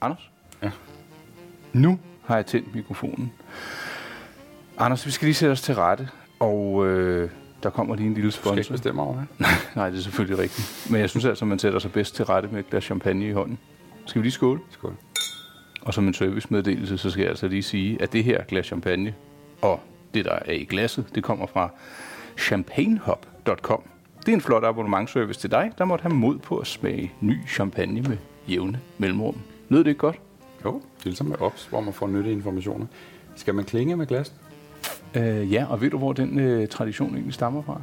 Anders? Ja. Nu har jeg tændt mikrofonen. Anders, vi skal lige sætte os til rette, og øh, der kommer lige en lille Du skal ikke sponsor. bestemme over det. Nej, det er selvfølgelig rigtigt. Men jeg synes altså, man sætter sig bedst til rette med et glas champagne i hånden. Skal vi lige skåle? Skål. Og som en servicemeddelelse, så skal jeg altså lige sige, at det her glas champagne og det, der er i glasset, det kommer fra champagnehop.com. Det er en flot abonnementservice til dig, der måtte have mod på at smage ny champagne med jævne mellemrum. Lød det ikke godt? Jo, det er ligesom med OPS, hvor man får nyttige informationer. Skal man klinge med glas? Øh, ja, og ved du, hvor den øh, tradition egentlig stammer fra?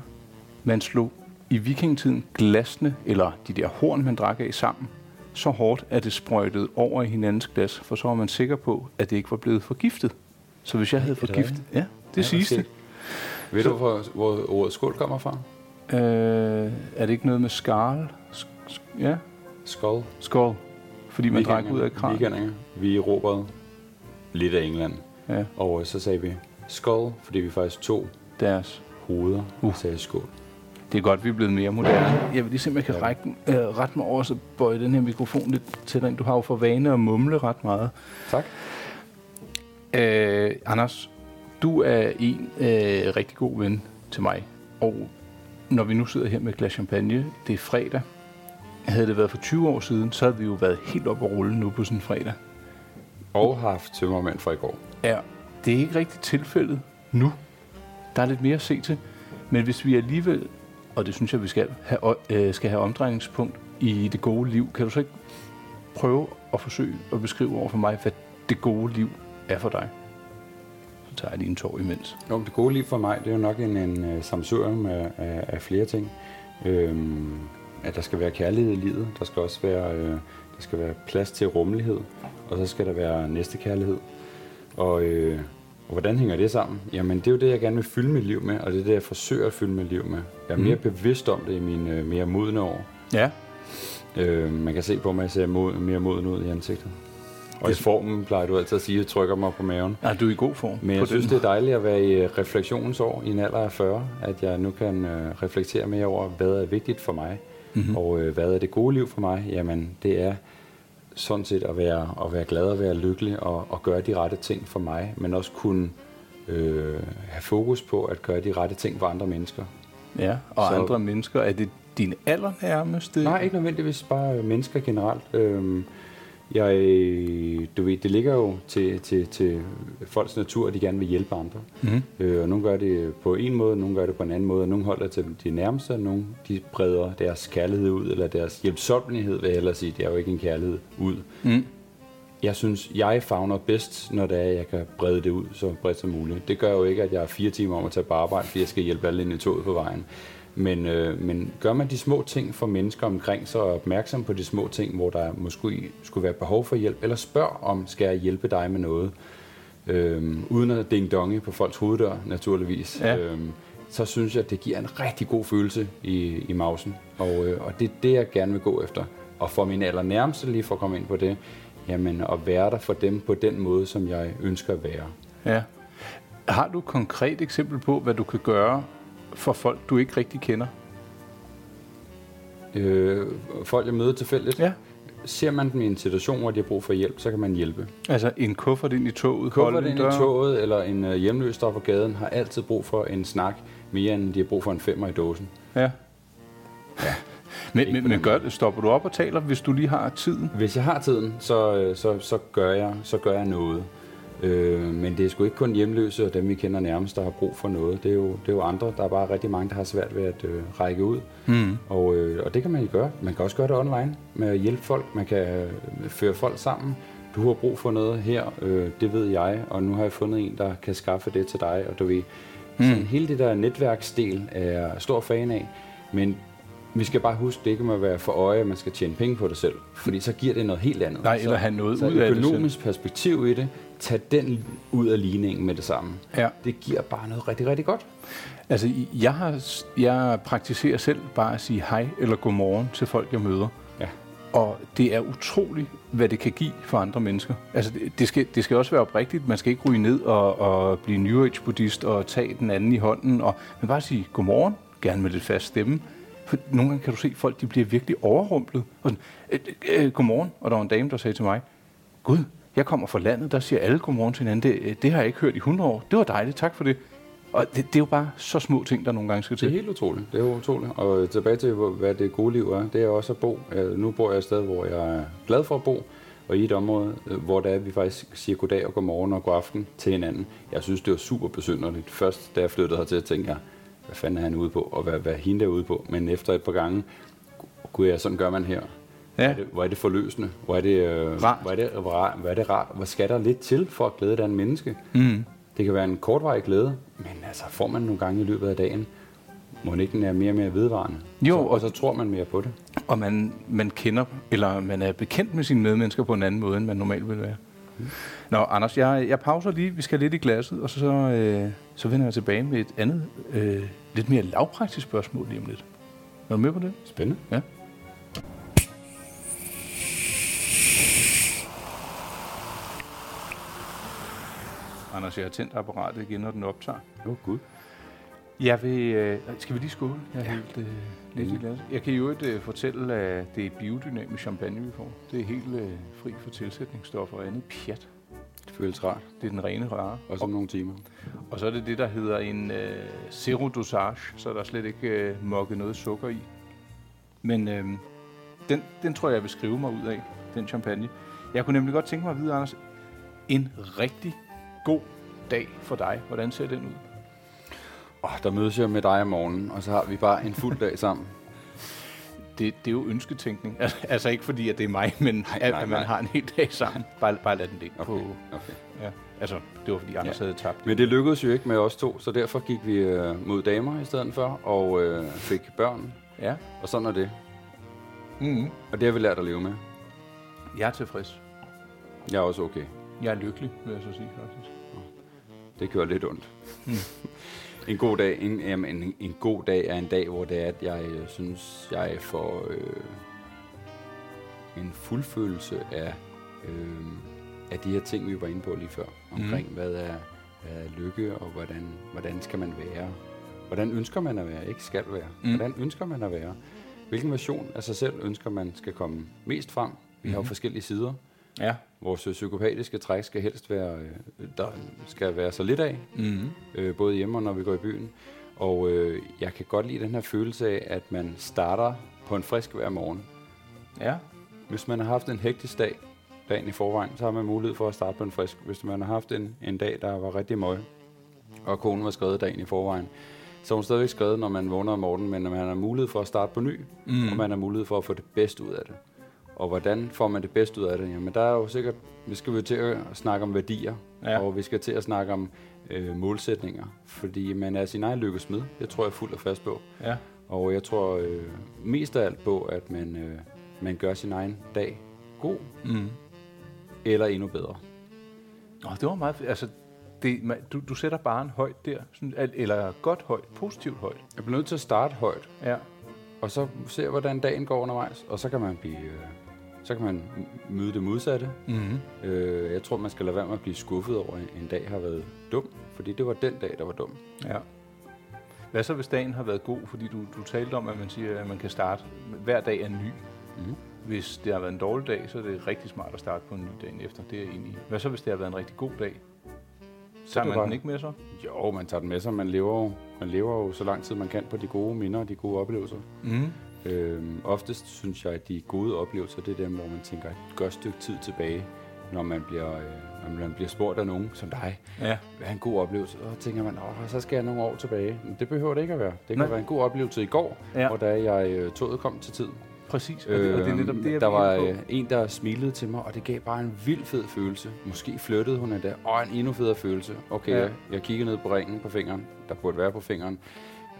Man slog i vikingetiden glasene, eller de der horn, man drak af sammen, så hårdt, at det sprøjtede over i hinandens glas, for så var man sikker på, at det ikke var blevet forgiftet. Så hvis jeg havde forgiftet... Ja, det Ja, siges det. Ved du, hvor, hvor ordet skål kommer fra? Øh, er det ikke noget med skarl? Sk- sk- ja, Skål. skål. Fordi man drak ud af kran. Vi erobrede lidt af England. Ja, Og øh, så sagde vi skål, fordi vi faktisk tog deres. hoveder Uh. og sagde skål. Det er godt, vi er blevet mere moderne. Jeg vil lige se, om jeg kan række, øh, rette mig over, så bøje den her mikrofon lidt tættere ind. Du har jo for vane at mumle ret meget. Tak. Øh, Anders, du er en øh, rigtig god ven til mig. Og når vi nu sidder her med et glas champagne, det er fredag. Havde det været for 20 år siden, så havde vi jo været helt op at rulle nu på sådan en fredag. Og haft tømmermænd fra i går. Ja, det er ikke rigtigt tilfældet nu. Der er lidt mere at se til. Men hvis vi alligevel, og det synes jeg, vi skal have, øh, skal have omdrejningspunkt i det gode liv, kan du så ikke prøve at forsøge at beskrive over for mig, hvad det gode liv er for dig? Så tager jeg lige en tår imens. Jo, det gode liv for mig, det er jo nok en, en uh, samsurium af, af, af flere ting. Øhm, at der skal være kærlighed i livet. Der skal også være, øh, der skal være plads til rummelighed. Og så skal der være næstekærlighed. Og, øh, og hvordan hænger det sammen? Jamen, det er jo det, jeg gerne vil fylde mit liv med, og det er det, jeg forsøger at fylde mit liv med. Jeg er mere bevidst om det i mine øh, mere modne år. Ja, Øh, man kan se på mig, at jeg ser mod, mere moden ud i ansigtet. Og i formen plejer du altid at sige, at jeg trykker mig på maven. er du er i god form? Men på jeg synes, den? det er dejligt at være i øh, refleksionsår i en alder af 40, at jeg nu kan øh, reflektere mere over, hvad er vigtigt for mig, mm-hmm. og øh, hvad er det gode liv for mig. Jamen, det er sådan set at være, at være glad og være lykkelig og, og gøre de rette ting for mig, men også kunne øh, have fokus på at gøre de rette ting for andre mennesker. Ja, og Så- andre mennesker, er det dine allernærmeste? Nej, ikke nødvendigvis bare øh, mennesker generelt. Øhm, jeg, du ved, det ligger jo til, til, til folks natur, at de gerne vil hjælpe andre. Mhm. Øh, og nogle gør det på en måde, nogle gør det på en anden måde, og nogle holder til de nærmeste, og nogle de breder deres kærlighed ud, eller deres hjælpsommelighed, vil jeg hellere sige. Det er jo ikke en kærlighed ud. Mm. Jeg synes, jeg fagner bedst, når det er, at jeg kan brede det ud så bredt som muligt. Det gør jo ikke, at jeg har fire timer om at tage på arbejde, fordi jeg skal hjælpe alle ind i toget på vejen. Men, øh, men gør man de små ting for mennesker omkring sig, og er opmærksom på de små ting, hvor der måske skulle være behov for hjælp, eller spørg om, skal jeg hjælpe dig med noget, øh, uden at ding donge på folks hoveddør, naturligvis. Ja. Øh, så synes jeg, at det giver en rigtig god følelse i, i mausen. Og, øh, og det er det, jeg gerne vil gå efter. Og for min allernærmeste, lige for at komme ind på det, jamen at være der for dem på den måde, som jeg ønsker at være. Ja. Har du et konkret eksempel på, hvad du kan gøre for folk, du ikke rigtig kender? Øh, folk, jeg møder tilfældigt, Ja. ser man dem i en situation, hvor de har brug for hjælp, så kan man hjælpe. Altså en kuffert ind i toget, Kuffert ind i toget, eller en øh, hjemløs, der er på gaden, har altid brug for en snak, mere end de har brug for en femmer i dåsen. Ja. Men, Ikke men, men den gør, stopper du op og taler, hvis du lige har tiden? Hvis jeg har tiden, så, øh, så, så, gør, jeg, så gør jeg noget. Øh, men det er sgu ikke kun hjemløse og dem, vi kender nærmest, der har brug for noget. Det er jo, det er jo andre. Der er bare rigtig mange, der har svært ved at øh, række ud. Mm. Og, øh, og det kan man jo gøre. Man kan også gøre det online med at hjælpe folk. Man kan øh, føre folk sammen. Du har brug for noget her, øh, det ved jeg, og nu har jeg fundet en, der kan skaffe det til dig, og du ved, mm. sådan hele det der netværksdel er jeg stor fan af, men vi skal bare huske, det ikke må være for øje, at man skal tjene penge på det selv, fordi så giver det noget helt andet. Nej, eller have noget så ud af det økonomisk perspektiv i det, tag den ud af ligningen med det samme. Ja. Det giver bare noget rigtig, rigtig godt. Altså, jeg, har, jeg praktiserer selv bare at sige hej eller godmorgen til folk, jeg møder. Ja. Og det er utroligt, hvad det kan give for andre mennesker. Altså, det, det, skal, det skal også være oprigtigt. Man skal ikke ryge ned og, og blive New Age-buddhist og tage den anden i hånden. Og, men bare sige godmorgen, gerne med lidt fast stemme. For nogle gange kan du se, at folk de bliver virkelig overrumplet. Og sådan, øh, øh, øh, godmorgen. Og der var en dame, der sagde til mig, gud, jeg kommer fra landet, der siger alle godmorgen til hinanden. Det, øh, det har jeg ikke hørt i 100 år. Det var dejligt, tak for det. Og det, det er jo bare så små ting, der nogle gange skal Det er helt utroligt. Det er utroligt. Og tilbage til, hvad det gode liv er, det er også at bo. Øh, nu bor jeg et sted, hvor jeg er glad for at bo, og i et område, hvor det er, at vi faktisk siger goddag og godmorgen og god aften til hinanden. Jeg synes, det var super besynderligt. Først, da jeg flyttede hertil, tænkte jeg, hvad fanden er han ude på, og hvad, hvad er hende der ude på? Men efter et par gange, gud ja, sådan gør man her. Hvor, Ja, er det, hvor er det forløsende? Hvor er det, øh, Rart. Hvor er det, hvor, er- hvor er det rart? Hvor skal der lidt til for at glæde et andet menneske? mm. Det kan være en kortvarig glæde, men altså får man nogle gange i løbet af dagen, må ikke den er mere og mere vedvarende. Jo, så, og- og så tror man mere på det. og man, man kender, eller man er bekendt med sine medmennesker på en anden måde, end man normalt vil være. Nå, Anders, jeg, jeg pauser lige. Vi skal lidt i glasset, og så, øh, så vender jeg tilbage med et andet, øh, lidt mere lavpraktisk spørgsmål lige om lidt. Er du med på det? Spændende. Ja. Anders, jeg har tændt apparatet igen, når den optager. Åh, oh, gud. Jeg vil... Øh, skal vi lige skåle? Jeg er Ja. helt øh, lidt i glas. Jeg kan jo ikke øh, fortælle, at det er biodynamisk champagne, vi får. Det er helt øh, fri for tilsætningsstoffer og andet pjat. Det føles rart. Det er den rene rare. Også om nogle timer. Og så er det det, der hedder en øh, zero dosage, så der er slet ikke øh, mokket noget sukker i. Men øh, den, den tror jeg, jeg vil skrive mig ud af, den champagne. Jeg kunne nemlig godt tænke mig at vide, Anders, en rigtig god dag for dig. Hvordan ser den ud? Oh, der mødes jeg med dig om morgenen, og så har vi bare en fuld dag sammen. Det, det er jo ønsketænkning. Altså, ikke fordi, at det er mig, men nej, at, nej, at man nej. har en hel dag sammen. Bare, bare lad den ligge Okay, på... okay. Ja. Altså, det var fordi Anders Ja. havde tabt. Men det lykkedes jo ikke med os to, så derfor gik vi øh, mod damer i stedet for, og øh, fik børn, Ja. og sådan er det. Mm-hmm. Og det har vi lært at leve med. Jeg er tilfreds. Jeg er også okay. Jeg er lykkelig, vil jeg så sige faktisk. Det gør lidt ondt. Mm. en god dag, en, jamen, en, en god dag er en dag, hvor det er, at jeg øh, synes, jeg får øh, en fuldfølelse af, øh, af de her ting, vi var inde på lige før. Omkring, mm. hvad, er, hvad er lykke, og hvordan, hvordan skal man være? Hvordan ønsker man at være? Ikke skal være. Mm. Mm. Hvordan ønsker man at være? Hvilken version af sig selv ønsker man skal komme mest frem? Vi har jo Mhm. forskellige sider. Ja. Vores psykopatiske træk skal helst være, øh, der skal være så lidt af, Mm-hmm. øh, både hjemme og når vi går i byen. Og øh, jeg kan godt lide den her følelse af, at man starter på en frisk hver morgen. Ja. Hvis man har haft en hektisk dag, dagen i forvejen, så har man mulighed for at starte på en frisk. Hvis man har haft en, en dag, der var rigtig møg, og konen var skrevet dagen i forvejen, så er hun stadigvæk skrevet, når man vågner om morgenen, men når man har mulighed for at starte på ny, Mm. mm. og man har mulighed for at få det bedste ud af det. Og hvordan får man det bedste ud af det? Jamen, der er jo sikkert, vi skal jo til at snakke om værdier, Ja. og vi skal til at snakke om øh, målsætninger, fordi man er sin egen lykkesmed. Det tror jeg fuldt og fast på. Ja. Og jeg tror øh, mest af alt på, at man, øh, man gør sin egen dag god, Mm. eller endnu bedre. Nå, det var meget... Altså, det, man, du, du sætter barn højt der. Sådan, eller godt højt. Positivt højt. Jeg bliver nødt til at starte højt, Ja. og så se, hvordan dagen går undervejs, og så kan man blive... Øh, så kan man møde det modsatte. Mm-hmm. Øh, jeg tror, man skal lade være med at blive skuffet over, at en dag har været dum, fordi det var den dag, der var dum. Ja. Hvad så, hvis dagen har været god? Fordi du, du talte om, at man siger, at man kan starte... Hver dag er ny. Mm. Hvis det har været en dårlig dag, så er det rigtig smart at starte på en ny dagen efter. Det er jeg enig i. Hvad så, hvis det har været en rigtig god dag? Så er tager man bare- den ikke med så? Jo, man tager den med sig. Man lever, jo, man lever jo så lang tid, man kan på de gode minder og de gode oplevelser. Mm. Øhm, oftest synes jeg, at de gode oplevelser, det er dem, hvor man tænker et godt stykke tid tilbage, når man bliver, øh, når man bliver spurgt af nogen som dig. Ja. Hvad er en god oplevelse? Og så tænker man, åh, så skal jeg nogle år tilbage. Men det behøver det ikke at være. Det kan Nej. være en god oplevelse i går, Ja. hvor da jeg øh, toget kom til tid. Præcis. Og det, og det er netop det, jeg der var på. øh, en, der smilede til mig, og det gav bare en vild fed følelse. Måske flyttede hun endda, og en endnu federe følelse. Okay, Ja. jeg, jeg kigger ned på ringen på fingeren, der burde være på fingeren.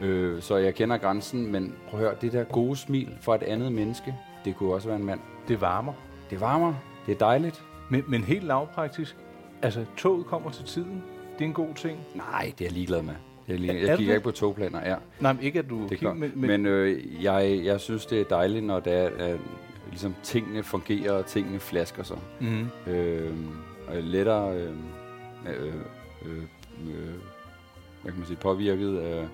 Øh, så jeg kender grænsen, men prøv at høre, det der gode smil fra et andet menneske, det kunne også være en mand. Det varmer. Det varmer, det er dejligt. Men, men helt lavpraktisk. Altså, toget kommer til tiden. Det er en god ting. Nej, det er jeg ligeglad med. Jeg. Er jeg kigger ikke på togplaner, ja. Nej, men ikke at du... Det er kigger, men, Men, men øh, jeg, jeg synes, det er dejligt, når det er, at ligesom, tingene fungerer, og tingene flasker sig. mm, øh, og lettere øh, øh, øh, øh, hvad kan man sige, påvirket af, øh,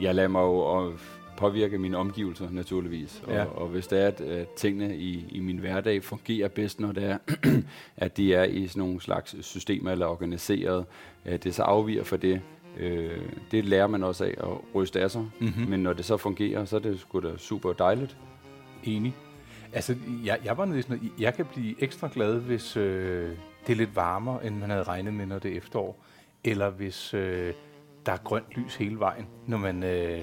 jeg lader mig jo påvirke mine omgivelser naturligvis. Og, Ja. og hvis det er, at, at tingene i, i min hverdag fungerer bedst, når det er, at de er i sådan nogle slags systemer eller organiseret, at det så afviger for det. Øh, det lærer man også af at ryste af sig. Mhm. Men når det så fungerer, så er det sgu da super dejligt. Enig. Altså, jeg, jeg var nede sådan jeg kan blive ekstra glad, hvis øh, det er lidt varmere, end man havde regnet med, når det er efterår. Eller hvis øh, der er grønt lys hele vejen, når man øh,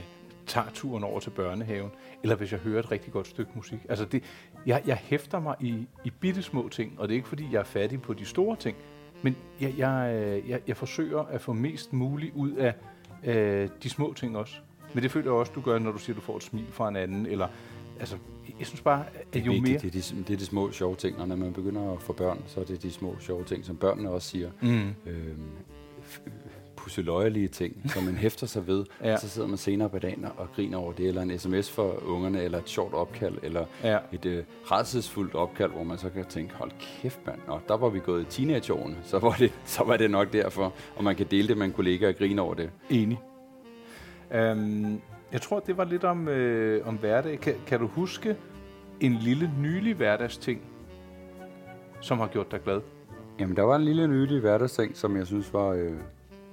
tager turen over til børnehaven. Eller hvis jeg hører et rigtig godt stykke musik. Altså, det, jeg, jeg hæfter mig i, i bitte små ting, og det er ikke fordi, jeg er fattig på de store ting. Men jeg, jeg, øh, jeg, jeg forsøger at få mest muligt ud af øh, de små ting også. Men det føler jeg også, du gør, når du siger, at du får et smil fra en anden. Eller, altså, jeg synes bare, at jo vigtigt. mere... Det, er de, det er de små sjove ting, og når man begynder at få børn, så er det de små sjove ting, som børnene også siger. Mm. Øhm, pusseløjelige ting, som man hæfter sig ved, Ja. og så sidder man senere på dagen og griner over det, eller en sms for ungerne, eller et sjovt opkald, eller Ja. et øh, redselsfuldt opkald, hvor man så kan tænke, hold kæft mand, og der var vi gået i teenageårene, så var, det, så var det nok derfor, og man kan dele det med en kollega og grine over det. Enig. Um, jeg tror, det var lidt om, øh, om hverdag. Kan, kan du huske en lille nylig hverdagsting, som har gjort dig glad? Jamen, der var en lille nylig hverdagsting, som jeg synes var, øh,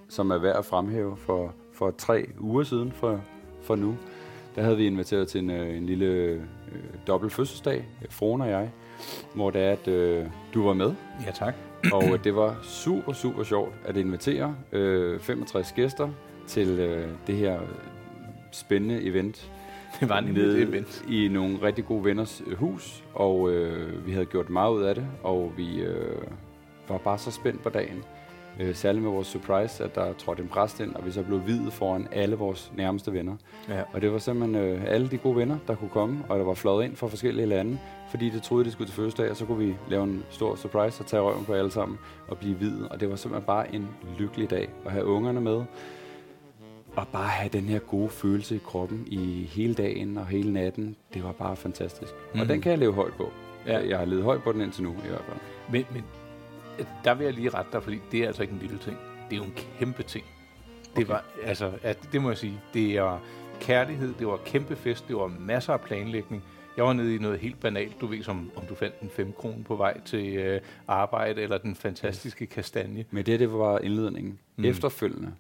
som er værd at fremhæve for, for tre uger siden for, for nu. Der havde vi inviteret til en, øh, en lille øh, dobbelt fødselsdag, Fruen og jeg, hvor det er, at øh, du var med, Ja, tak. og øh, det var super, super sjovt at invitere øh, 65 gæster til øh, det her spændende event. Det var nemlig nede event. i nogle rigtig gode venners hus, og øh, vi havde gjort meget ud af det, og vi øh, var bare så spændt på dagen. Øh, særligt med vores surprise, at der trådte en præst ind, og vi så blev videt foran alle vores nærmeste venner. Ja. Og det var simpelthen øh, alle de gode venner, der kunne komme, og der var fløjet ind fra forskellige lande, fordi det troede, de skulle til fødselsdag, og så kunne vi lave en stor surprise og tage røven på alle sammen og blive videt. Og det var simpelthen bare en lykkelig dag at have ungerne med, og bare have den her gode følelse i kroppen i hele dagen og hele natten. Det var bare fantastisk. Mm. Og den kan jeg leve højt på. Ja. Jeg har levet højt på den indtil nu i hvert fald. Men, men der vil jeg lige rette dig, fordi det er altså ikke en lille ting. Det er jo en kæmpe ting. Det Okay. var, altså, at, det må jeg sige, det er kærlighed, det var kæmpe fest, det var masser af planlægning. Jeg var nede i noget helt banalt, du ved, som om du fandt en 5 kroner på vej til øh, arbejde, eller den fantastiske kastanje. Men det, det var indledningen. Mm. Efterfølgende,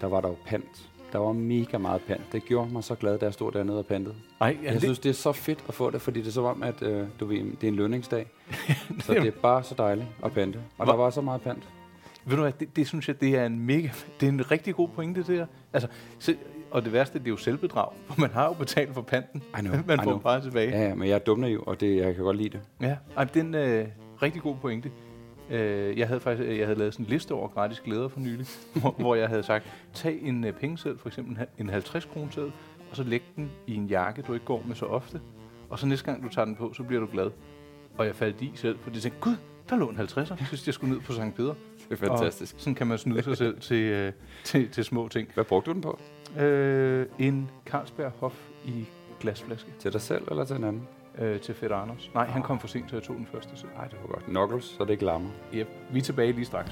der var der jo pant. Der var mega meget pant. Det gjorde mig så glad, da jeg stod dernede og pantede. Ej, Ja, jeg det, synes, det er så fedt at få det, fordi det er som om, at øh, du ved, det er en lønningsdag. så det er bare så dejligt at pante. Og Hvor- der var så meget pant. Ved du hvad, det, det synes jeg, det er en mega, det er en rigtig god pointe, det der. Altså, se, og det værste, det er jo selvbedrag, for man har jo betalt for panten. I know, man I får know. bare tilbage. Ja, ja, men jeg er dum naiv, og det, jeg kan godt lide det. Ja, ej, det er en øh, rigtig god pointe. Øh, jeg havde faktisk jeg havde lavet sådan en liste over gratis glæder for nylig, hvor, hvor jeg havde sagt, tag en øh, pengeseddel, for eksempel en ha- en 50 kroner seddel, og så læg den i en jakke, du ikke går med så ofte. Og så næste gang, du tager den på, så bliver du glad. Og jeg faldt i selv, fordi jeg tænkte, gud, der lå en 50'er. Jeg synes, jeg skulle ned på Sankt Peter. Det er fantastisk. Og sådan kan man snyde sig selv til, øh, til, til små ting. Hvad brugte du den på? Øh, en Carlsberg Hof i glasflaske Til dig selv eller til en anden? Øh, til Fætter Anders. Nej, han kom for sent, så jeg tog den første selv. Nej, det var godt. Knuckles, så det ikke larmer. Yep. Vi er tilbage lige straks.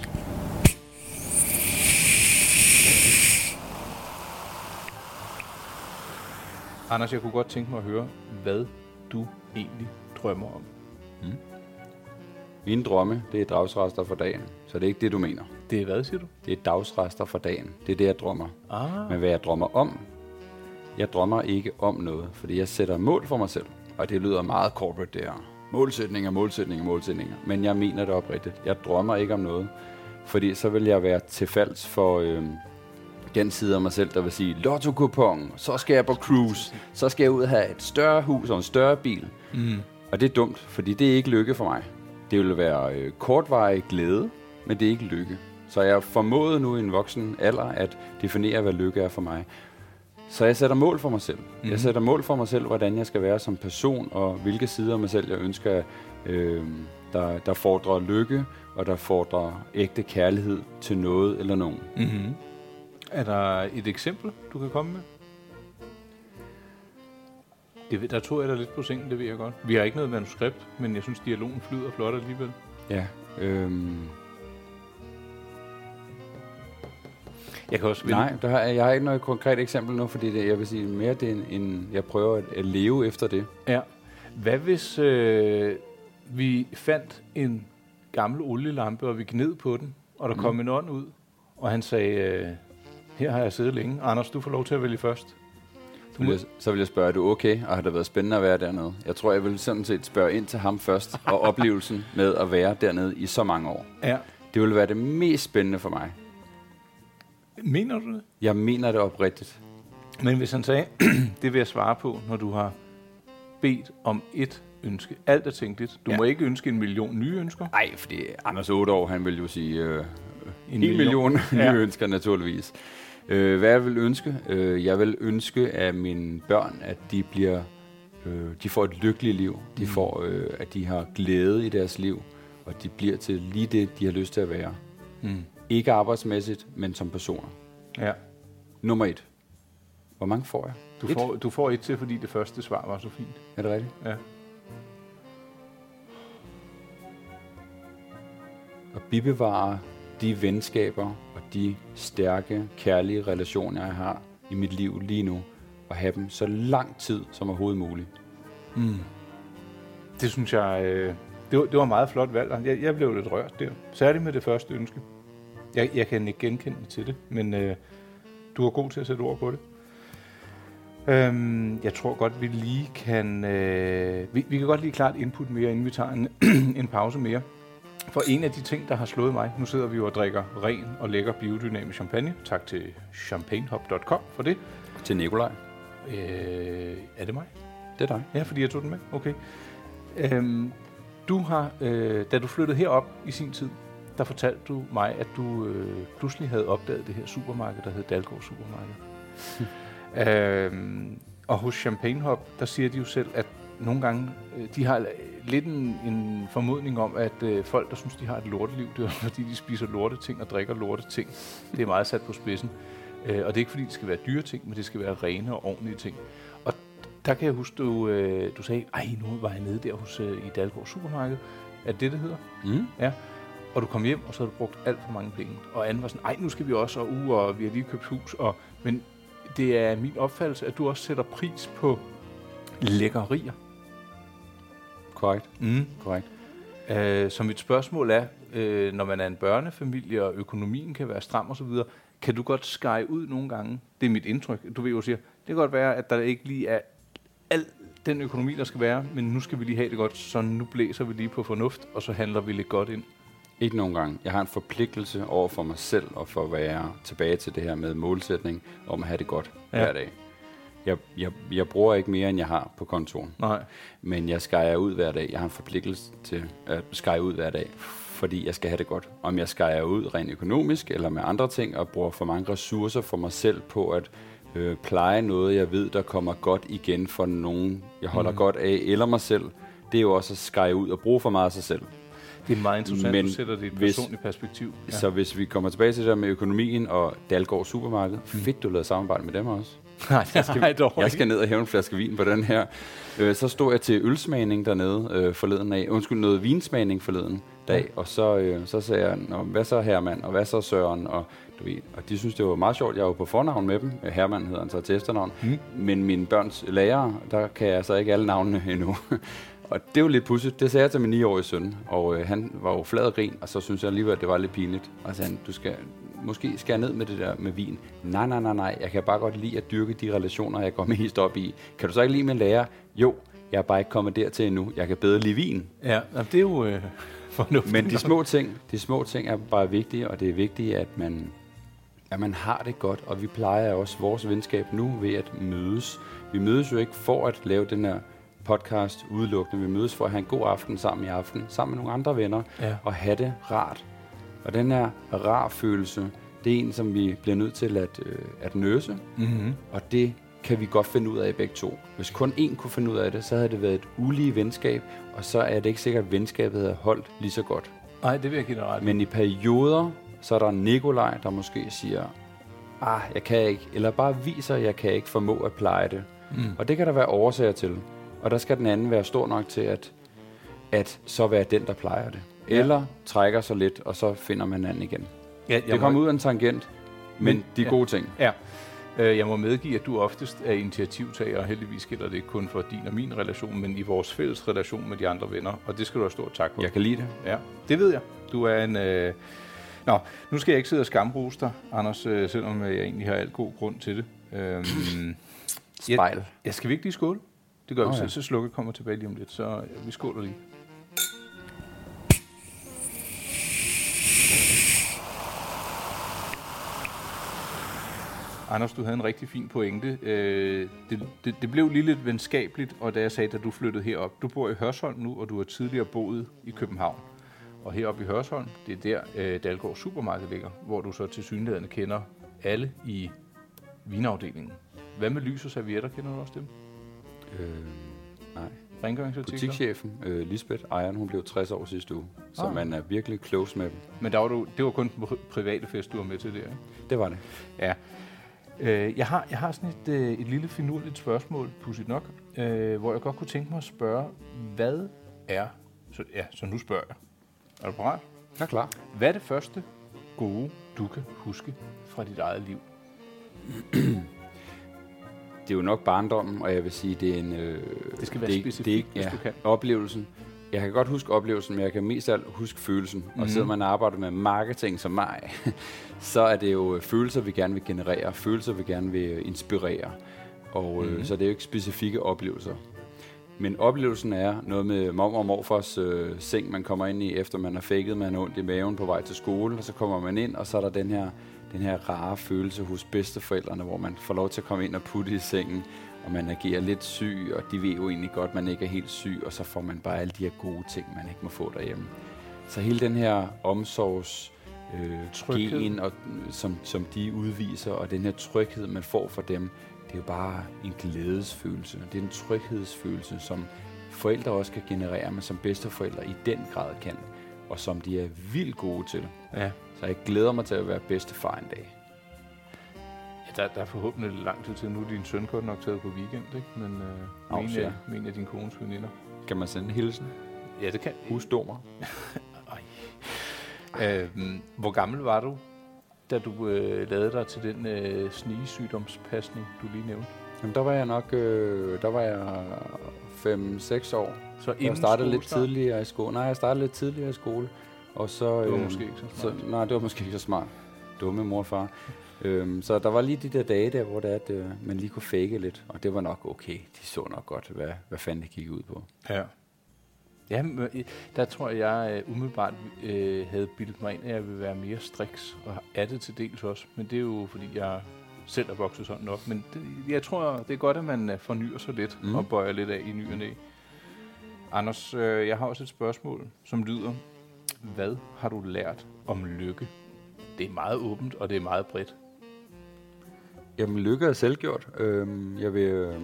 Anders, jeg kunne godt tænke mig at høre, hvad du egentlig drømmer om. Mine drømme, det er dagsrester for dagen. Så det er ikke det, du mener. Det er hvad, siger du? Det er dagsrester for dagen. Det er det, jeg drømmer. Ah, Men hvad jeg drømmer om, jeg drømmer ikke om noget, fordi jeg sætter mål for mig selv. Og det lyder meget corporate, det her. Målsætninger, målsætninger, målsætninger. Men jeg mener det oprigtigt. Jeg drømmer ikke om noget, fordi så vil jeg være tilfalds for øh, den side af mig selv, der vil sige, lotto kupon, så skal jeg på cruise, så skal jeg ud og have et større hus og en større bil. mm. Og det er dumt, fordi det er ikke lykke for mig. Det vil være øh, kortvarig glæde, men det er ikke lykke. Så jeg har formået nu i en voksen alder at definere, hvad lykke er for mig. Så jeg sætter mål for mig selv. Mm. Mhm. Jeg sætter mål for mig selv, hvordan jeg skal være som person, og hvilke sider af mig selv, jeg ønsker, øh, der, der fordrer lykke, og der fordrer ægte kærlighed til noget eller nogen. Mm-hmm. Er der et eksempel, du kan komme med? Det, der tog jeg dig lidt på sengen, det ved jeg godt. Vi har ikke noget manuskript, men jeg synes, dialogen flyder flot alligevel. Ja, øh, Jeg kan også. Nej, der har, jeg har ikke noget konkret eksempel nu, fordi det, jeg vil sige mere, det er en, en, jeg prøver at, at leve efter det. Ja. Hvad hvis øh, vi fandt en gammel olielampe, og vi gned på den, og der Mm. kom en ånd ud, og han sagde, øh, her har jeg siddet længe. Anders, du får lov til at vælge først. Så vil, jeg, så vil jeg spørge, er du okay, og har det været spændende at være dernede? Jeg tror, jeg vil sådan set spørge ind til ham først, og oplevelsen med at være dernede i så mange år. Ja. Det vil være det mest spændende for mig. Mener du det? Jeg mener det oprigtigt. Men hvis han sagde, det vil jeg svare på, når du har bedt om et ønske. Alt er tænkeligt. Du Ja. må ikke ønske en million nye ønsker. Nej, fordi Anders 8 år, han vil jo sige øh, en million. million, million nye Ja. ønsker naturligvis. Øh, hvad jeg vil ønske? Øh, jeg vil ønske af mine børn, at de bliver, øh, de får et lykkeligt liv. De Mm. får, øh, at de har glæde i deres liv, og de bliver til lige det, de har lyst til at være. Mm. Ikke arbejdsmæssigt, men som personer. Ja. Nummer et. Hvor mange får jeg? Du Et? får, du får et til, fordi det første svar var så fint. Er det rigtigt? Ja. at bibevare de venskaber og de stærke, kærlige relationer, jeg har i mit liv lige nu, og have dem så lang tid som overhovedet muligt. Mm. Det synes jeg, øh, det, var, det var meget flot valg. Jeg, jeg blev lidt rørt der. Særligt med det første ønske. Jeg, jeg kan ikke genkende til det, men øh, du er god til at sætte ord på det. Øhm, jeg tror godt, vi lige kan... Øh, vi, vi kan godt lige klart input mere, inden vi tager en, en pause mere. For en af de ting, der har slået mig, nu sidder vi jo og drikker ren og lækker biodynamisk champagne. Tak til champagnehop.com for det. Til Nikolaj. Øh, er det mig? Det er dig. Ja, fordi jeg tog den med. Okay. Øhm, du har, øh, da du flyttede herop i sin tid, der fortalte du mig, at du øh, pludselig havde opdaget det her supermarked, der hed Dalgaard Supermarked. øhm, og hos Champagne Hop, der siger de jo selv, at nogle gange, øh, de har lidt en, en formodning om, at øh, folk, der synes, de har et lorteliv, det er fordi, de spiser lorteting og drikker lorteting. Det er meget sat på spidsen. Øh, og det er ikke fordi, det skal være dyre ting, men det skal være rene og ordentlige ting. Og der kan jeg huske, du, øh, du sagde, ej, nu var jeg nede der hos, øh, i Dalgaard Supermarked. Er det det, det hedder? Mm. Og du kom hjem, og så havde du brugt alt for mange penge. Og Anne var sådan, ej, nu skal vi også, og, uh, og vi har lige købt hus. Og, men det er min opfattelse, at du også sætter pris på lækkerier. Korrekt. Mm. Korrekt. Øh, så mit spørgsmål er, øh, når man er en børnefamilie, og økonomien kan være stram osv., kan du godt skære ud nogle gange? Det er mit indtryk. Du ved jo siger, det kan godt være, at der ikke lige er al den økonomi, der skal være, men nu skal vi lige have det godt, så nu blæser vi lige på fornuft, og så handler vi lidt godt ind. Ikke nogen gang. Jeg har en forpligtelse over for mig selv og for at være tilbage til det her med målsætning om at have det godt Ja. hver dag. Jeg, jeg, jeg bruger ikke mere, end jeg har på kontoen. Nej. Men jeg skærer ud hver dag. Jeg har en forpligtelse til at skære ud hver dag, fordi jeg skal have det godt. Om jeg skærer ud rent økonomisk eller med andre ting, og bruger for mange ressourcer for mig selv på at øh, pleje noget, jeg ved, der kommer godt igen for nogen, jeg holder mm. godt af, eller mig selv, det er jo også at skære ud og bruge for meget af sig selv. Det er meget interessant, Men du sætter det i et hvis- personligt perspektiv. Ja. Så hvis vi kommer tilbage til det der med økonomien og Dalgaard Supermarked, mm. fedt, du lavede samarbejde med dem også. Nej, Jeg skal, nej, dog jeg skal ned og hæve en flaske vin på den her. Øh, så stod jeg til ølsmagning dernede øh, forleden af. Undskyld, noget vinsmagning forleden dag. Og så, øh, så sagde jeg, Nå, hvad så Herman, og hvad så Søren? Og, du ved, og de synes, det var meget sjovt. Jeg var på fornavn med dem. Øh, Herman hedder han så til efternavn. Mm. Men mine børns lærere, der kan jeg så ikke alle navnene endnu. og det er jo lidt pudsigt. Det sagde jeg til min 9-årige søn. Og øh, han var jo flad og grin, og så synes jeg alligevel, at det var lidt pinligt. Og så sagde han, du skal måske skære ned med det der med vin. Nej, nej, nej, nej. Jeg kan bare godt lide at dyrke de relationer, jeg går mest op i. Kan du så ikke lide min lærer? Jo, jeg er bare ikke kommet dertil endnu. Jeg kan bedre lide vin. Ja, det er jo øh, fornuftigt. Men de små ting, de små ting er bare vigtige, og det er vigtigt, at man, at man har det godt. Og vi plejer også vores venskab nu ved at mødes. Vi mødes jo ikke for at lave den her podcast udelukkende. Vi mødes for at have en god aften sammen i aften, sammen med nogle andre venner, Ja. og have det rart. Og den her rar følelse, det er en, som vi bliver nødt til at, øh, at nøse, Mm-hmm. og det kan vi godt finde ud af begge to. Hvis kun én kunne finde ud af det, så havde det været et ulige venskab, og så er det ikke sikkert, at venskabet havde holdt lige så godt. Nej, det vil jeg give dig ret. Men i perioder, så er der Nikolaj, der måske siger, ah, jeg kan ikke, eller bare viser, at jeg kan ikke formå at pleje det. Mm. Og det kan der være årsager til. Og der skal den anden være stor nok til, at, at så være den, der plejer det. Ja. Eller trækker sig lidt, og så finder man anden igen. Ja, Det kommer ud af en tangent. Men de ja. gode ting. Ja. Øh, Jeg må medgive, at du oftest er initiativtager, og heldigvis gælder det ikke kun for din og min relation, men i vores fælles relation med de andre venner, og det skal du have stor tak for. Jeg kan lide det. Ja, det ved jeg. Du er en... Øh... Nå, nu skal jeg ikke sidde og skamrose dig, Anders, øh, selvom jeg egentlig har alt god grund til det. Øhm, Spejl. ja, skal vi ikke lige skåle? Det gør Nå vi, ja. så, så slukker kommer tilbage lige om lidt, så ja, vi skåler lige. Anders, du havde en rigtig fin pointe. Øh, det, det, det blev lige lidt venskabeligt, og da jeg sagde, at du flyttede herop, du bor i Hørsholm nu, og du har tidligere boet i København. Og heroppe i Hørsholm, det er der øh, Dalgaard Supermarked ligger, hvor du så til synligheden kender alle i vinafdelingen. Hvad med lys og servietter, kender du også dem? Øh, nej. Rengøringsartikler? Butikschefen, øh, Lisbeth Ejeren, hun blev 60 år sidste uge. Så Ah. man er virkelig close med dem. Men der var du, det var kun den pri- private fest, du var med til der, ikke? Det var det. Ja. Øh, jeg, har, jeg har sådan et, øh, et lille finurligt spørgsmål, pudsigt nok, øh, hvor jeg godt kunne tænke mig at spørge, hvad er... Så, ja, så nu spørger jeg. Er du parat? Jeg er klar. Hvad er det første gode, du kan huske fra dit eget liv? Det er jo nok barndommen, og jeg vil sige, det er en... Øh, Det skal være det, specifikt, det ikke, hvis ja, du kan. Oplevelsen. Jeg kan godt huske oplevelsen, men jeg kan mest af alt huske følelsen. Mm. Mhm. Og sidder man arbejder med marketing som mig, så er det jo følelser, vi gerne vil generere. Følelser, vi gerne vil inspirere. Og øh, Mhm. så det er jo ikke specifikke oplevelser. Men oplevelsen er noget med mor og morfars øh, seng, man kommer ind i, efter man har fækket, man har ondt i maven på vej til skole, og så kommer man ind, og så er der den her, den her rare følelse hos bedsteforældrene, hvor man får lov til at komme ind og putte i sengen, og man agerer lidt syg, og de ved jo egentlig godt, at man ikke er helt syg, og så får man bare alle de her gode ting, man ikke må få derhjemme. Så hele den her omsorgs øh, Tryghed. gen, og, som, som de udviser, og den her tryghed, man får fra dem, det er jo bare en glædesfølelse. Det er en tryghedsfølelse, som forældre også kan generere, men som bedsteforældre i den grad kan, og som de er vildt gode til. Ja. Så jeg glæder mig til at være bedstefar en dag. ja der, der er forhåbentlig lang tid til. Nu er din søn godt nok taget på weekend, ikke? Men øh, en af, en af din kones veninder. Kan man sende en hilsen? Ja, det kan. Husdommer? Øhm, hvor gammel var du, da du øh, lavede dig til den øh, snigesygdomspasning, du lige nævnte? Jamen, der var jeg nok, øh, der var jeg 5-6 år. Så Jeg startede lidt tidligere i skole. Nej, jeg startede lidt tidligere i skole. Og så, Det var øh, måske ikke så så, smart. nej, det var måske ikke så smart. Dumme mor og far. Øhm, så der var lige de der dage der, hvor det at øh, man lige kunne fake lidt. Og det var nok okay. De så nok godt, hvad, hvad fanden det gik ud på. Ja. Ja, øh, der tror jeg, jeg øh, umiddelbart øh, havde bildet mig ind, at jeg ville være mere striks, og er det til dels også. Men det er jo, fordi jeg selv er vokset sådan op. Men det, jeg tror, det er godt, at man fornyer sig lidt Mm. og bøjer lidt af i ny og næ. Anders, øh, jeg har også et spørgsmål, som lyder, hvad har du lært om lykke? Det er meget åbent, og det er meget bredt. Jamen, lykke er selvgjort. Øhm, jeg vil øh,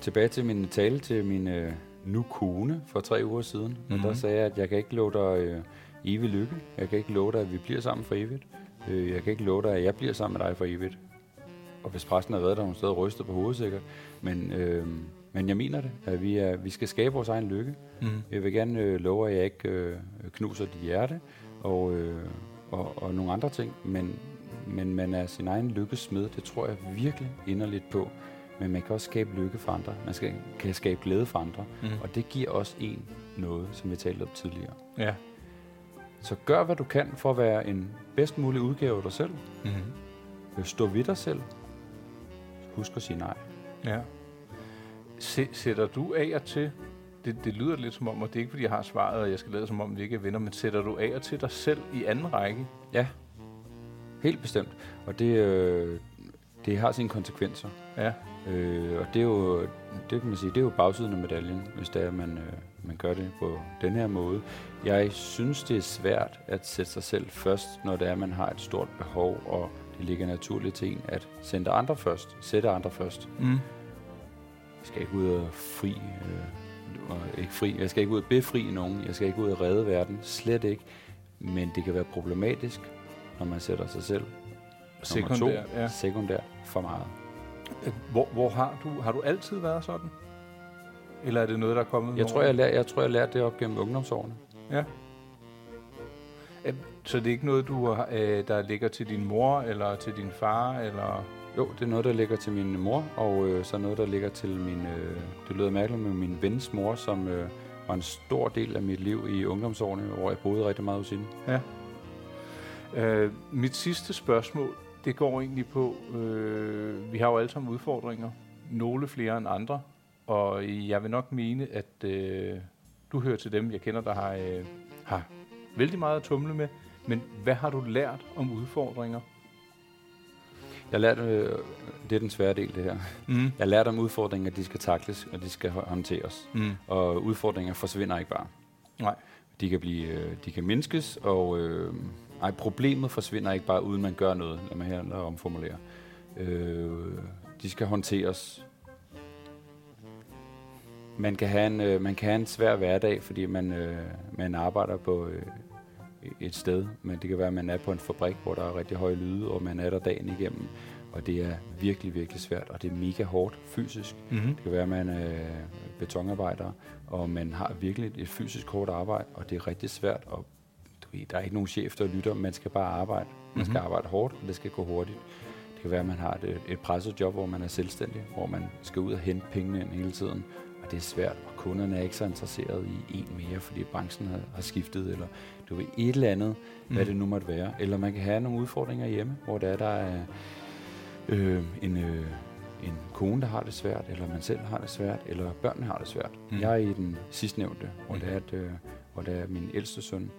tilbage til min tale til min øh, nu kone for tre uger siden. Mm-hmm. Og der Mhm. sagde jeg, at jeg kan ikke love dig øh, evig lykke. Jeg kan ikke love dig, at vi bliver sammen for evigt. Øh, jeg kan ikke love dig, at jeg bliver sammen med dig for evigt. Og hvis præsten har været der, hun stadig rystet på hovedet sikkert. Men, øh, men jeg mener det, at vi, er, vi skal skabe vores egen lykke. Mm. Jeg vil gerne øh, love, at jeg ikke øh, knuser dit hjerte og, øh, og, og nogle andre ting, men, men man er sin egen lykkesmed. Det tror jeg virkelig inderligt på. Men man kan også skabe lykke for andre. Man skal, kan skabe glæde for andre. Mm. Og det giver også en noget, som vi talte om tidligere. Ja. Så gør, hvad du kan for at være en bedst mulig udgave af dig selv. Mm. Stå ved dig selv. Husk at sige nej. Ja. Sætter du af og til, det, det lyder lidt som om, og det er ikke fordi jeg har svaret, og jeg skal lade som om, vi ikke er venner, men sætter du af og til dig selv i anden række? Ja, helt bestemt. Og det, øh, det har sine konsekvenser. Ja. Øh, og det er jo, det kan man sige, det er jo bagsiden af medaljen, hvis det er, at man, øh, man gør det på den her måde. Jeg synes, det er svært at sætte sig selv først, når det er, at man har et stort behov, og det ligger naturligt til en at sende andre først, sætte andre først. Mm. Jeg skal ikke ud og fri, øh, og ikke fri, jeg skal ikke ud og befri nogen, jeg skal ikke ud og redde verden, slet ikke. Men det kan være problematisk, når man sætter sig selv nummer to, Sekundær, ja. sekundær for meget. Hvor, hvor har du, har du altid været sådan? Eller er det noget, der er kommet Jeg tror, jeg, lær, jeg tror, jeg lærte det op gennem ungdomsårene. Ja. Øh, Så det er ikke noget, du øh, der ligger til din mor, eller til din far, eller... Jo, det er noget, der ligger til min mor, og øh, så noget, der ligger til min... Øh, det lyder mærkeligt med min vens mor, som øh, var en stor del af mit liv i ungdomsårene, hvor jeg boede rigtig meget hos hende. Ja. Øh, mit sidste spørgsmål, det går egentlig på, øh, vi har jo alle sammen udfordringer, nogle flere end andre, og jeg vil nok mene, at øh, du hører til dem, jeg kender, der har, øh, har vældig meget at tumle med, men hvad har du lært om udfordringer? Jeg lærte, øh, det er den svære del, det her. Mm. Jeg lærte om udfordringer, de skal takles, og de skal hå- håndteres. Mm. Og udfordringer forsvinder ikke bare. Nej. De kan, blive, øh, de kan mindskes, og øh, ej, problemet forsvinder ikke bare, uden man gør noget. Lad mig her omformulere. Øh, de skal håndteres. Man kan have en, øh, man kan have en svær hverdag, fordi man, øh, man arbejder på øh, et sted. Men det kan være, at man er på en fabrik, hvor der er rigtig høje lyde, og man er der dagen igennem. Og det er virkelig, virkelig svært, og det er mega hårdt fysisk. Mm-hmm. Det kan være, at man er betonarbejder, og man har virkelig et fysisk hårdt arbejde, og det er rigtig svært. Og du ved, der er ikke nogen chef, der lytter. Man skal bare arbejde. Man skal Mhm. arbejde hårdt, og det skal gå hurtigt. Det kan være, at man har et, et presset job, hvor man er selvstændig, hvor man skal ud og hente pengene ind hele tiden. Og det er svært, og kunderne er ikke så interesserede i en mere, fordi branchen har, har skiftet, eller du ved, et eller andet, mm. hvad det nu måtte være. Eller man kan have nogle udfordringer hjemme, hvor der er, der er øh, en, øh, en kone, der har det svært, eller man selv har det svært, eller børnene har det svært. Mm. Jeg er i den sidstnævnte, hvor, Mm. det er, at, øh, hvor det er, at min ældste søn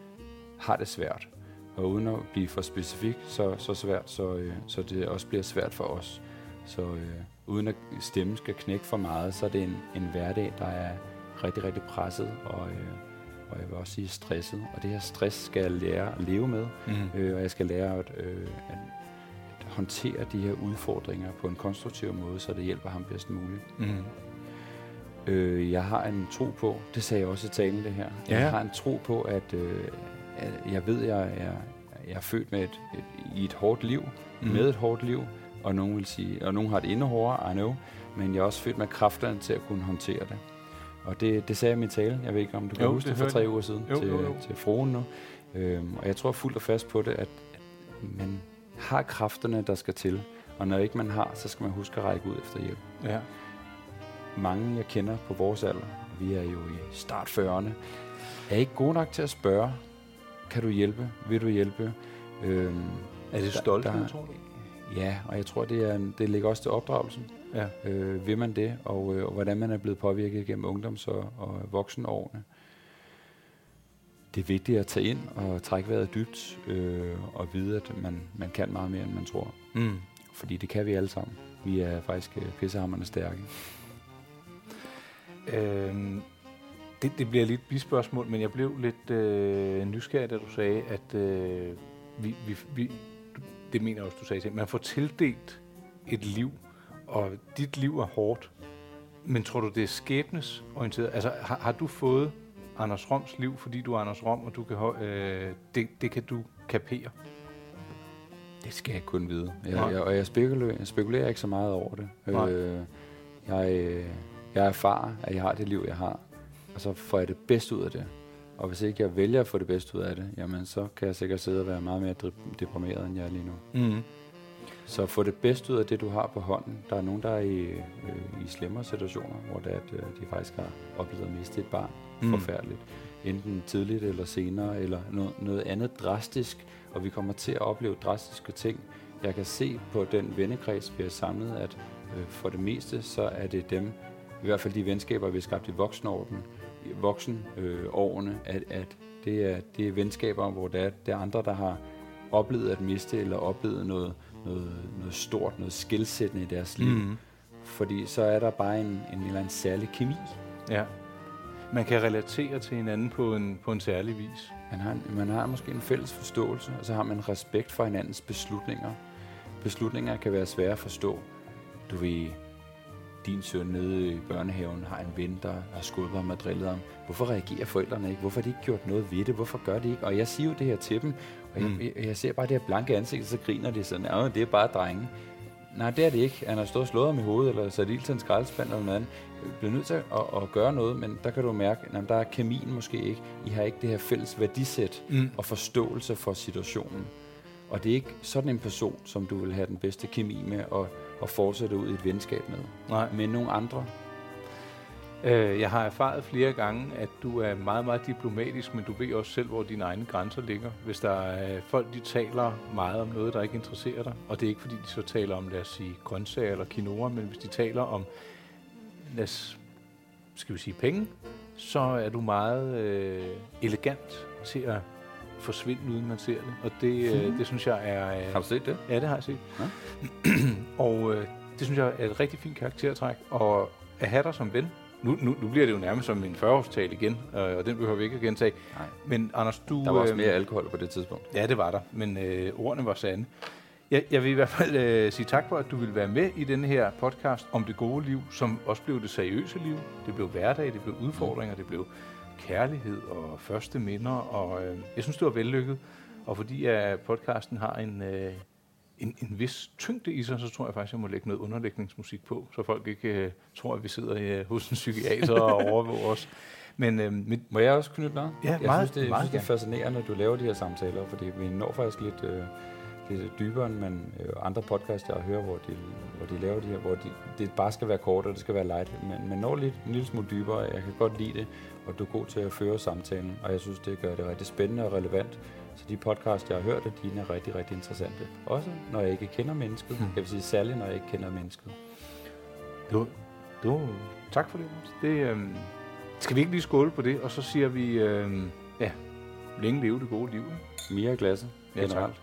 har det svært. Og uden at blive for specifik, så, så svært, så, øh, så det også bliver svært for os. Så øh, uden at stemmen skal knække for meget, så er det en, en hverdag, der er rigtig, rigtig presset, og, øh, og jeg vil også sige stresset. Og det her stress skal jeg lære at leve med, Mm. øh, og jeg skal lære at, øh, at, at håndtere de her udfordringer på en konstruktiv måde, så det hjælper ham bedst muligt. Mm. Øh, jeg har en tro på, det sagde jeg også i talen det her, Ja. jeg har en tro på, at, øh, at jeg ved, at jeg er, jeg er født med et, et, i et hårdt liv, Mm. mm. med et hårdt liv, og nogen vil sige, og nogen har det endnu hårdere, I know, men jeg er også født med kræfterne til at kunne håndtere det. Og det, det sagde jeg i min tale. Jeg ved ikke, om du kan Jo, huske det det for tre jeg. uger siden Jo, til, jo, jo. til fruen nu. Øhm, og jeg tror fuldt og fast på det, at, man har kræfterne, der skal til. Og når ikke man har, så skal man huske at række ud efter hjælp. Ja. Mange, jeg kender på vores alder, vi er jo i start 40'erne, er ikke gode nok til at spørge, kan du hjælpe? Vil du hjælpe? Øhm, Er det stolthed, tror du? Ja, og jeg tror, det, er, det ligger også til opdragelsen. Ja. Øh, vil man det, og, øh, og hvordan man er blevet påvirket gennem ungdoms- og, og voksenårene. Det er vigtigt at tage ind og trække vejret dybt, øh, og vide, at man, man kan meget mere, end man tror. Mm. Fordi det kan vi alle sammen. Vi er faktisk øh, pissehammerende stærke. Øhm, det, det bliver lidt et bispørgsmål, men jeg blev lidt øh, nysgerrig, da du sagde, at øh, vi, vi, vi, det mener jeg også, du sagde til, man får tildelt et liv, og dit liv er hårdt, men tror du, det er skæbnesorienteret? Altså, har, har du fået Anders Roms liv, fordi du er Anders Rom, og du kan, øh, det, det kan du kapere? Det skal jeg kun vide. Jeg, Nej. jeg, og jeg spekulerer, jeg spekulerer ikke så meget over det. Nej. Øh, jeg, øh, jeg erfarer, at jeg har det liv, jeg har, og så får jeg det bedste ud af det. Og hvis ikke jeg vælger at få det bedste ud af det, jamen så kan jeg sikkert sidde og være meget mere dep- deprimeret, end jeg er lige nu. Mm. Så få det bedste ud af det, du har på hånden. Der er nogen, der er i, øh, i slemmere situationer, hvor det er, at øh, de faktisk har oplevet at miste et barn. Mm. Forfærdeligt. Enten tidligt eller senere, eller noget, noget andet drastisk. Og vi kommer til at opleve drastiske ting. Jeg kan se på den vennekreds, vi har samlet, at øh, for det meste, så er det dem, i hvert fald de venskaber, vi har skabt i voksenårene, voksenårene, øh, årene, at, at det, er, det er venskaber, hvor det er, det er andre, der har oplevet at miste, eller oplevet noget, noget, noget stort, noget skilsættende i deres liv. Mm. Fordi så er der bare en, en eller anden særlig kemi. Ja. Man kan relatere til hinanden på en, på en særlig vis. Man har, en- man har måske en fælles forståelse, og så har man respekt for hinandens beslutninger. Beslutninger kan være svære at forstå. Du ved, din søn nede i børnehaven har en ven, der har skubbet ham og drillet ham. Hvorfor reagerer forældrene ikke? Hvorfor har de ikke gjort noget ved det? Hvorfor gør de ikke? Og jeg siger jo det her til dem, og jeg, Mm. jeg, jeg ser bare det her blanke ansigt, og så griner de sådan, ja, det er bare drenge. Nej, det er det ikke. Han har stået og slået ham i hovedet, eller sat ild til en skraldespand eller noget andet. Bliver nødt til at, at, gøre noget, men der kan du mærke, at der er kemien måske ikke. I har ikke det her fælles værdisæt mm. og forståelse for situationen. Og det er ikke sådan en person, som du vil have den bedste kemi med at, at fortsætte ud i et venskab med. Nej. Men nogle andre. Øh, jeg har erfaret flere gange, at du er meget, meget diplomatisk, men du ved også selv, hvor dine egne grænser ligger. Hvis der er folk, de taler meget om noget, der ikke interesserer dig, og det er ikke fordi, de så taler om, lad os sige, grøntsager eller quinoa, men hvis de taler om, lad os, skal vi sige, penge, så er du meget øh, elegant til at forsvinde, uden man ser det. Og det, øh, det synes jeg er... Øh, har du set det? Ja, det har jeg set. Ja. og øh, det synes jeg er et rigtig fint karaktertræk. Og at have dig som ven, nu, nu, nu bliver det jo nærmest som en 40-årstal igen, øh, og den behøver vi ikke at gentage. Nej. Men Anders, du... Der var også mere øh, alkohol på det tidspunkt. Ja, det var der, men øh, ordene var sande. Jeg, jeg vil i hvert fald øh, sige tak for, at du vil være med i denne her podcast om det gode liv, som også blev det seriøse liv. Det blev hverdag, det blev udfordringer, det blev kærlighed og første minder, og øh, jeg synes, det var vellykket. Og fordi at podcasten har en, øh, en, en vis tyngde i sig, så tror jeg faktisk, jeg må lægge noget underlægningsmusik på, så folk ikke øh, tror, at vi sidder øh, hos en psykiater og overvåger os. Men, øh, mit, Må jeg også knytte noget? Ja, jeg meget, synes, det, meget jeg synes, det er fascinerende, at du laver de her samtaler, fordi vi når faktisk lidt, øh, lidt dybere end man, øh, andre podcasts, jeg hører, hvor de, hvor de laver de her, hvor de, det bare skal være kort, og det skal være light, men man når lidt, en lille smule dybere. Jeg kan godt lide det, og du er god til at føre samtalen, og jeg synes, det gør det rigtig spændende og relevant så de podcast, jeg har hørt, de er rigtig, rigtig interessante. Også når jeg ikke kender mennesket. Hmm. Jeg vil sige særligt, når jeg ikke kender mennesket. Du, du, tak for det. det øh, skal vi ikke lige skåle på det, og så siger vi, øh, ja, længe leve det gode liv. Mere glasse, generelt. Ja, tak.